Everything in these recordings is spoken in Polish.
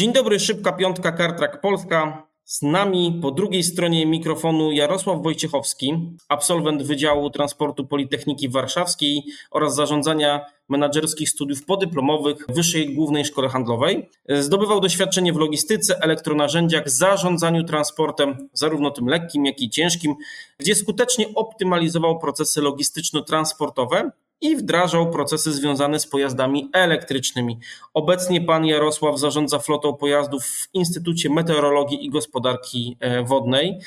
Dzień dobry, szybka piątka Kartrak Polska. Z nami po drugiej stronie mikrofonu Jarosław Wojciechowski, absolwent Wydziału Transportu Politechniki Warszawskiej oraz zarządzania menedżerskich studiów podyplomowych Wyższej Głównej Szkole Handlowej. Zdobywał doświadczenie w logistyce, elektronarzędziach, zarządzaniu transportem, zarówno tym lekkim, jak i ciężkim, gdzie skutecznie optymalizował procesy logistyczno-transportowe i wdrażał procesy związane z pojazdami elektrycznymi. Obecnie pan Jarosław zarządza flotą pojazdów w Instytucie Meteorologii i Gospodarki e, Wodnej.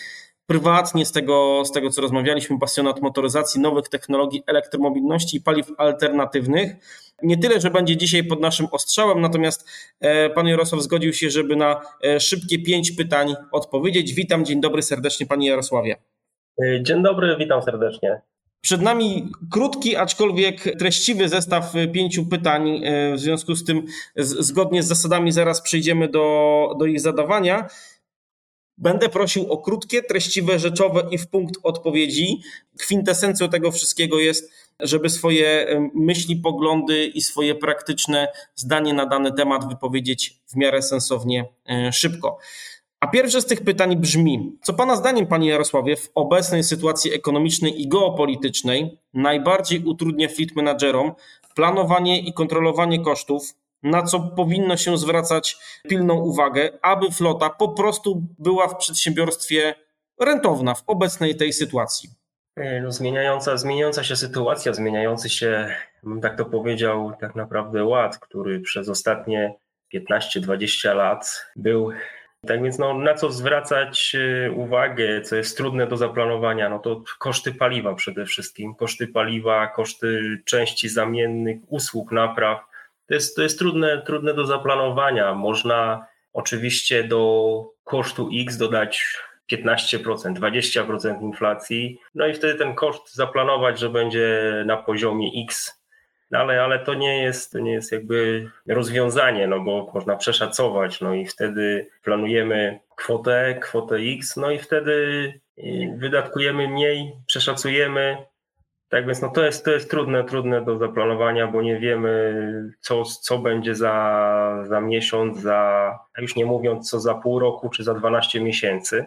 Prywatnie, z tego, z tego co rozmawialiśmy, pasjonat motoryzacji, nowych technologii, elektromobilności i paliw alternatywnych. Nie tyle, że będzie dzisiaj pod naszym ostrzałem, natomiast e, pan Jarosław zgodził się, żeby na e, szybkie pięć pytań odpowiedzieć. Witam, dzień dobry serdecznie panie Jarosławie. Dzień dobry, witam serdecznie. Przed nami krótki, aczkolwiek treściwy zestaw pięciu pytań. E, w związku z tym, zgodnie z zasadami, zaraz przejdziemy do, do ich zadawania. Będę prosił o krótkie, treściwe, rzeczowe i w punkt odpowiedzi. Kwintesencją tego wszystkiego jest, żeby swoje e, myśli, poglądy i swoje praktyczne zdanie na dany temat wypowiedzieć w miarę sensownie szybko. A pierwsze z tych pytań brzmi: co Pana zdaniem, Panie Jarosławie, w obecnej sytuacji ekonomicznej i geopolitycznej najbardziej utrudnia fleet managerom planowanie i kontrolowanie kosztów, na co powinno się zwracać pilną uwagę, aby flota po prostu była w przedsiębiorstwie rentowna w obecnej tej sytuacji? E, no, zmieniająca, zmieniająca się sytuacja, zmieniający się, bym tak to powiedział, tak naprawdę ład, który przez ostatnie 15-20 lat był tak więc no, na co zwracać y, uwagę, co jest trudne do zaplanowania, no to koszty paliwa przede wszystkim, koszty paliwa, koszty części zamiennych, usług, napraw. To jest, to jest trudne, trudne do zaplanowania. Można oczywiście do kosztu X dodać 15%, 20% inflacji, no i wtedy ten koszt zaplanować, że będzie na poziomie X no ale, ale to nie jest, to nie jest jakby rozwiązanie, no bo można przeszacować, no i wtedy planujemy kwotę, kwotę X, no i wtedy wydatkujemy mniej, przeszacujemy. Tak więc no to jest, to jest trudne, trudne do zaplanowania, bo nie wiemy, co, co będzie za, za miesiąc, za, już nie mówiąc co za pół roku czy za 12 miesięcy.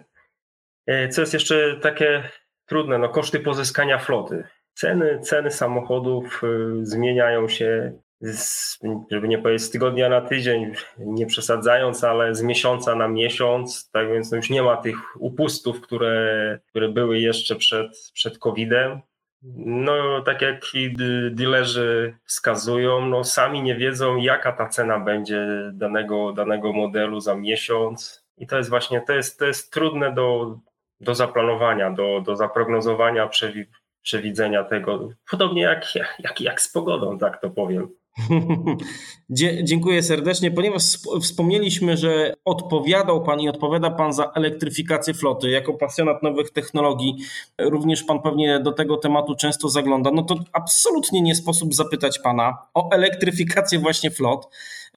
E, co jest jeszcze takie trudne, no koszty pozyskania floty. Ceny, ceny samochodów y, zmieniają się, z, żeby nie powiedzieć z tygodnia na tydzień, nie przesadzając, ale z miesiąca na miesiąc. Tak więc no już nie ma tych upustów, które, które były jeszcze przed, przed COVID-em. No, tak jak dealerzy wskazują, no sami nie wiedzą, jaka ta cena będzie danego, danego modelu za miesiąc. I to jest właśnie, to jest, to jest trudne do, do zaplanowania, do, do zaprognozowania, przewidzenia tego. Podobnie jak, jak, jak z pogodą, tak to powiem. Dziękuję serdecznie, ponieważ wspomnieliśmy, że odpowiadał Pan i odpowiada Pan za elektryfikację floty. Jako pasjonat nowych technologii, również Pan pewnie do tego tematu często zagląda. No to absolutnie nie sposób zapytać Pana o elektryfikację właśnie flot.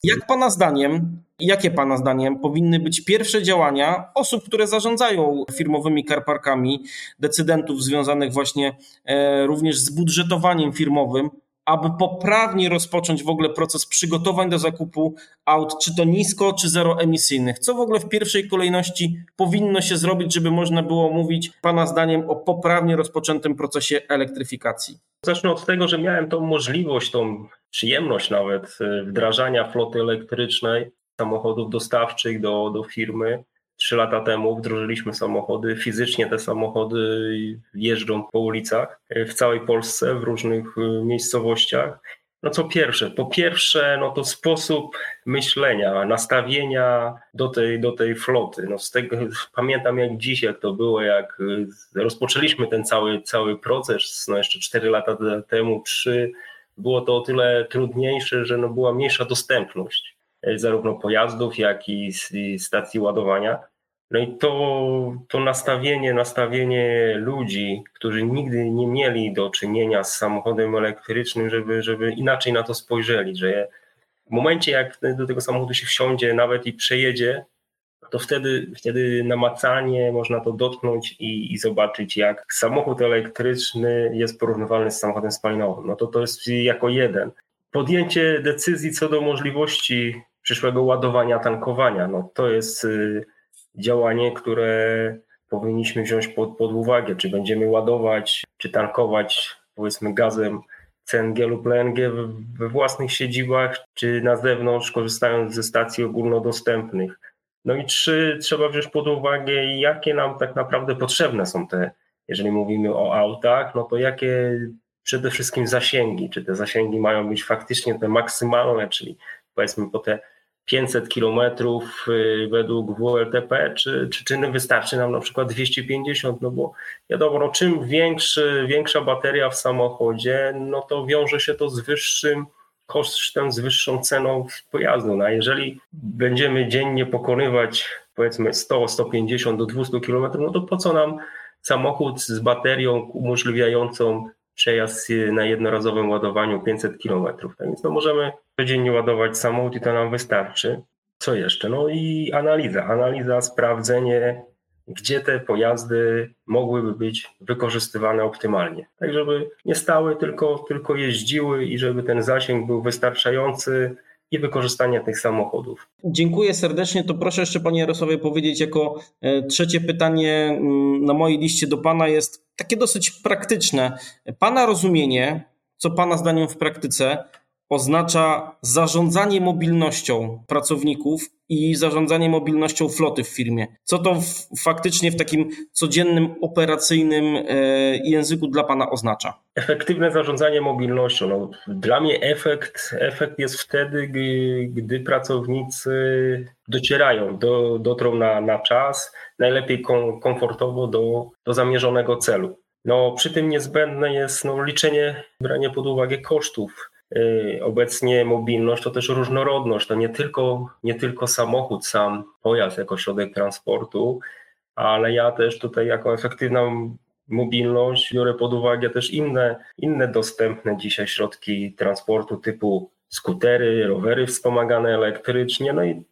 Jak Pana zdaniem, jakie Pana zdaniem powinny być pierwsze działania osób, które zarządzają firmowymi karparkami, decydentów związanych właśnie e, również z budżetowaniem firmowym, aby poprawnie rozpocząć w ogóle proces przygotowań do zakupu aut, czy to nisko, czy zeroemisyjnych? Co w ogóle w pierwszej kolejności powinno się zrobić, żeby można było mówić Pana zdaniem o poprawnie rozpoczętym procesie elektryfikacji? Zacznę od tego, że miałem tą możliwość, tą przyjemność nawet e, wdrażania floty elektrycznej samochodów dostawczych do, do firmy. Trzy lata temu wdrożyliśmy samochody, fizycznie te samochody jeżdżą po ulicach e, w całej Polsce, w różnych e, miejscowościach. No co pierwsze, po pierwsze, no to sposób myślenia, nastawienia do tej, do tej floty. No z tego pamiętam jak dziś, jak to było, jak rozpoczęliśmy ten cały, cały proces, no jeszcze cztery lata temu, trzy, było to o tyle trudniejsze, że no była mniejsza dostępność e, zarówno pojazdów, jak i stacji ładowania. No i to, to nastawienie, nastawienie ludzi, którzy nigdy nie mieli do czynienia z samochodem elektrycznym, żeby, żeby inaczej na to spojrzeli, że w momencie jak do tego samochodu się wsiądzie, nawet i przejedzie, to wtedy, wtedy namacalnie można to dotknąć i, i zobaczyć, jak samochód elektryczny jest porównywalny z samochodem spalinowym. No to to jest jako jeden. Podjęcie decyzji co do możliwości przyszłego ładowania, tankowania. No, to jest y, działanie, które powinniśmy wziąć pod, pod uwagę, czy będziemy ładować, czy tankować powiedzmy gazem CNG lub LNG we własnych siedzibach, czy na zewnątrz, korzystając ze stacji ogólnodostępnych. No i trzy, trzeba wziąć pod uwagę, jakie nam tak naprawdę potrzebne są te, jeżeli mówimy o autach, no to jakie przede wszystkim zasięgi, czy te zasięgi mają być faktycznie te maksymalne, czyli powiedzmy po te 500 kilometrów y, według WLTP, czy, czy, czy wystarczy nam na przykład 250, no bo wiadomo, no czym większy, większa bateria w samochodzie, no to wiąże się to z wyższym kosztem, z wyższą ceną pojazdu. No a jeżeli będziemy dziennie pokonywać powiedzmy 100, 150 do 200 kilometrów, no to po co nam samochód z baterią umożliwiającą przejazd na jednorazowym ładowaniu 500 km. Tak więc no możemy codziennie ładować samochód i to nam wystarczy. Co jeszcze? No i analiza. Analiza, sprawdzenie, gdzie te pojazdy mogłyby być wykorzystywane optymalnie. Tak, żeby nie stały, tylko, tylko jeździły i żeby ten zasięg był wystarczający i wykorzystania tych samochodów. Dziękuję serdecznie. To proszę jeszcze Panie Jarosławie powiedzieć, jako e, trzecie pytanie mm, na mojej liście do Pana jest takie dosyć praktyczne. Pana rozumienie, co Pana zdaniem w praktyce oznacza zarządzanie mobilnością pracowników i zarządzanie mobilnością floty w firmie. Co to w, faktycznie w takim codziennym, operacyjnym e, języku dla Pana oznacza? Efektywne zarządzanie mobilnością. No, dla mnie efekt, efekt jest wtedy, gdy, gdy pracownicy docierają, do, dotrą na, na czas, najlepiej kom, komfortowo do, do zamierzonego celu. No, przy tym niezbędne jest no, liczenie, branie pod uwagę kosztów obecnie mobilność to też różnorodność, to nie tylko, nie tylko samochód, sam pojazd jako środek transportu, ale ja też tutaj jako efektywna mobilność biorę pod uwagę też inne, inne dostępne dzisiaj środki transportu typu skutery, rowery wspomagane elektrycznie, no i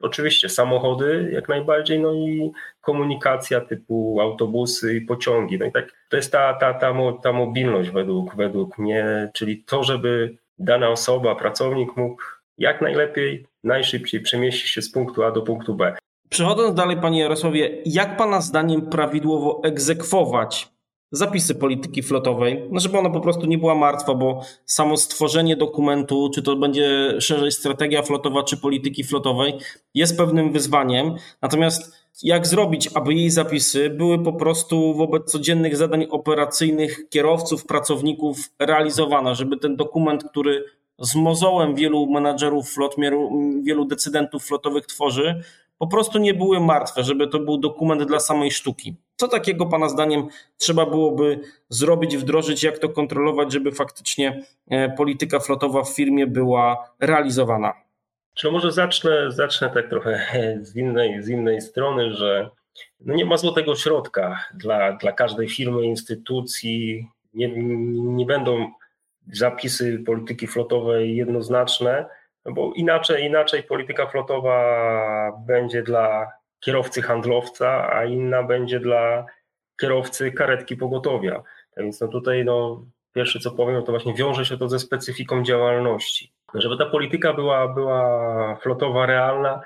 oczywiście samochody jak najbardziej, no i komunikacja typu autobusy i pociągi. No i tak to jest ta, ta, ta, ta mobilność według, według mnie, czyli to, żeby dana osoba, pracownik mógł jak najlepiej, najszybciej przemieścić się z punktu A do punktu B. Przechodząc dalej, panie Jarosławie, jak pana zdaniem prawidłowo egzekwować zapisy polityki flotowej, no żeby ona po prostu nie była martwa, bo samo stworzenie dokumentu, czy to będzie szerzej strategia flotowa, czy polityki flotowej, jest pewnym wyzwaniem. Natomiast jak zrobić, aby jej zapisy były po prostu wobec codziennych zadań operacyjnych kierowców, pracowników realizowane, żeby ten dokument, który z mozołem wielu menadżerów flot, wielu decydentów flotowych tworzy, po prostu nie były martwe, żeby to był dokument dla samej sztuki. Co takiego Pana zdaniem trzeba byłoby zrobić, wdrożyć, jak to kontrolować, żeby faktycznie e, polityka flotowa w firmie była realizowana? Czy może zacznę, zacznę tak trochę z innej, z innej strony, że no nie ma złotego środka dla, dla każdej firmy, instytucji. Nie, nie będą zapisy polityki flotowej jednoznaczne, no bo inaczej, inaczej polityka flotowa będzie dla kierowcy handlowca, a inna będzie dla kierowcy karetki pogotowia. Więc no tutaj no, pierwsze co powiem, to właśnie wiąże się to ze specyfiką działalności. Żeby ta polityka była, była flotowa, realna,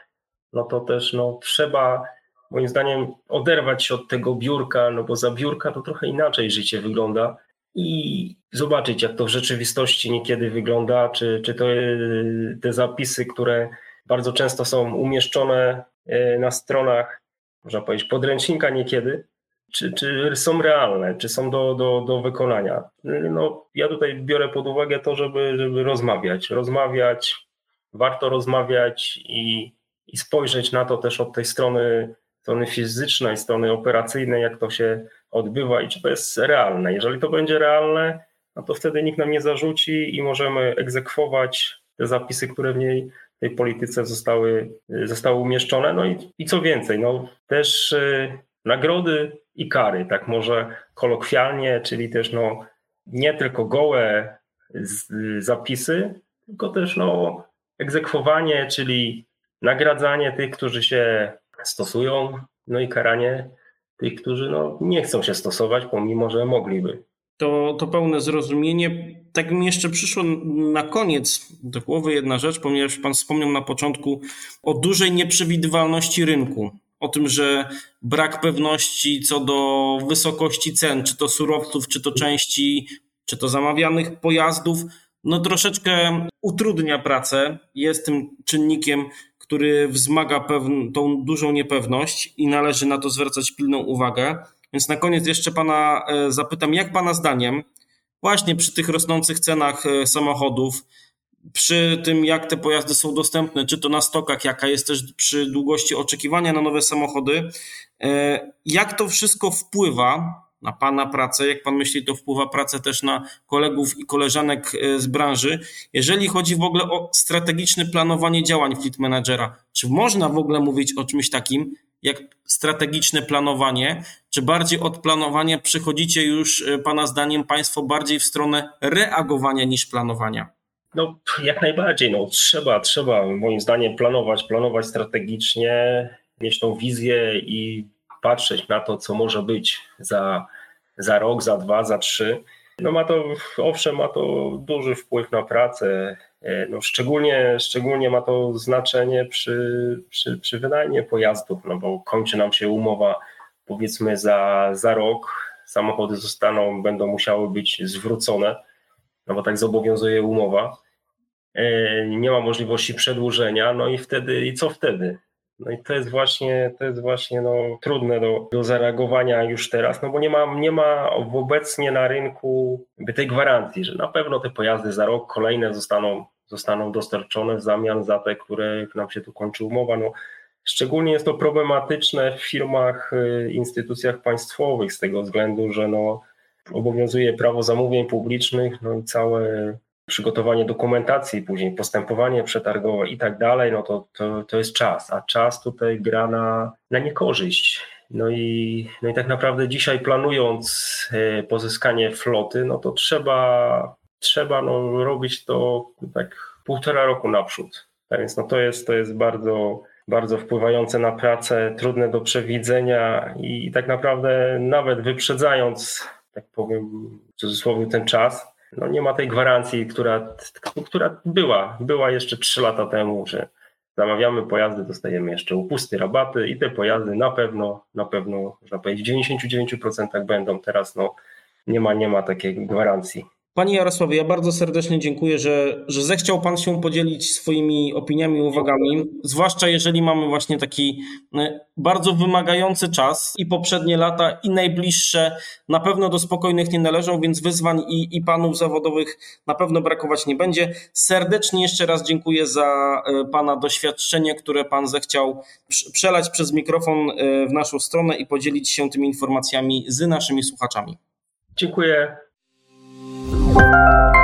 no to też no, trzeba moim zdaniem oderwać się od tego biurka, no bo za biurka to trochę inaczej życie wygląda i zobaczyć, jak to w rzeczywistości niekiedy wygląda, czy, czy to te zapisy, które bardzo często są umieszczone e, na stronach, można powiedzieć, podręcznika niekiedy, czy, czy są realne, czy są do, do, do wykonania. No, ja tutaj biorę pod uwagę to, żeby, żeby rozmawiać. Rozmawiać, warto rozmawiać i, i spojrzeć na to też od tej strony, strony fizycznej, strony operacyjnej, jak to się odbywa i czy to jest realne. Jeżeli to będzie realne, no to wtedy nikt nam nie zarzuci i możemy egzekwować te zapisy, które w niej tej polityce zostały, zostały umieszczone. No i, i co więcej, no też y, nagrody i kary, tak może kolokwialnie, czyli też no, nie tylko gołe zapisy, tylko też no, egzekwowanie, czyli nagradzanie tych, którzy się stosują, no i karanie tych, którzy no, nie chcą się stosować, pomimo że mogliby. To, to pełne zrozumienie. Tak mi jeszcze przyszło na koniec do głowy jedna rzecz, ponieważ Pan wspomniał na początku o dużej nieprzewidywalności rynku. O tym, że brak pewności co do wysokości cen, czy to surowców, czy to części, czy to zamawianych pojazdów, no troszeczkę utrudnia pracę. Jest tym czynnikiem, który wzmaga pewn- tą dużą niepewność i należy na to zwracać pilną uwagę. Więc na koniec jeszcze Pana e, zapytam, jak Pana zdaniem, właśnie przy tych rosnących cenach e, samochodów, przy tym, jak te pojazdy są dostępne, czy to na stokach, jaka jest też przy długości oczekiwania na nowe samochody, e, jak to wszystko wpływa na Pana pracę, jak Pan myśli, to wpływa pracę też na kolegów i koleżanek z branży, jeżeli chodzi w ogóle o strategiczne planowanie działań Fleet Managera. Czy można w ogóle mówić o czymś takim, jak strategiczne planowanie, czy bardziej od planowania przychodzicie już, Pana zdaniem, Państwo bardziej w stronę reagowania niż planowania? No, jak najbardziej. No, trzeba, trzeba moim zdaniem planować, planować strategicznie, mieć tą wizję i patrzeć na to, co może być za, za rok, za dwa, za trzy. No ma to, owszem, ma to duży wpływ na pracę. No szczególnie, szczególnie ma to znaczenie przy, przy, przy wynajmie pojazdów, no bo kończy nam się umowa powiedzmy za, za rok, samochody zostaną, będą musiały być zwrócone, no bo tak zobowiązuje umowa. Nie ma możliwości przedłużenia, no i wtedy, i co wtedy? No i to jest właśnie, to jest właśnie no, trudne do, do zareagowania już teraz, no bo nie ma, nie ma obecnie na rynku tej gwarancji, że na pewno te pojazdy za rok kolejne zostaną, zostaną dostarczone w zamian za te, które nam się tu kończy umowa. No, szczególnie jest to problematyczne w firmach, instytucjach państwowych z tego względu, że no, obowiązuje prawo zamówień publicznych, no i całe przygotowanie dokumentacji, później postępowanie przetargowe i tak dalej, no to, to, to jest czas, a czas tutaj gra na, na niekorzyść. No i, no i tak naprawdę dzisiaj planując pozyskanie floty, no to trzeba, trzeba no, robić to tak półtora roku naprzód. Tak więc no to jest, to jest bardzo, bardzo wpływające na pracę, trudne do przewidzenia i tak naprawdę nawet wyprzedzając, tak powiem w cudzysłowie ten czas, no nie ma tej gwarancji, która, która była, była jeszcze 3 lata temu, że zamawiamy pojazdy, dostajemy jeszcze upusty, rabaty i te pojazdy na pewno, na pewno, można powiedzieć, w 99% będą. Teraz no, nie ma, nie ma takiej gwarancji. Panie Jarosławie, ja bardzo serdecznie dziękuję, że, że zechciał Pan się podzielić swoimi opiniami, uwagami, zwłaszcza jeżeli mamy właśnie taki bardzo wymagający czas i poprzednie lata i najbliższe na pewno do spokojnych nie należą, więc wyzwań i, i panów zawodowych na pewno brakować nie będzie. Serdecznie jeszcze raz dziękuję za Pana doświadczenie, które Pan zechciał przelać przez mikrofon w naszą stronę i podzielić się tymi informacjami z naszymi słuchaczami. Dziękuję. Thank.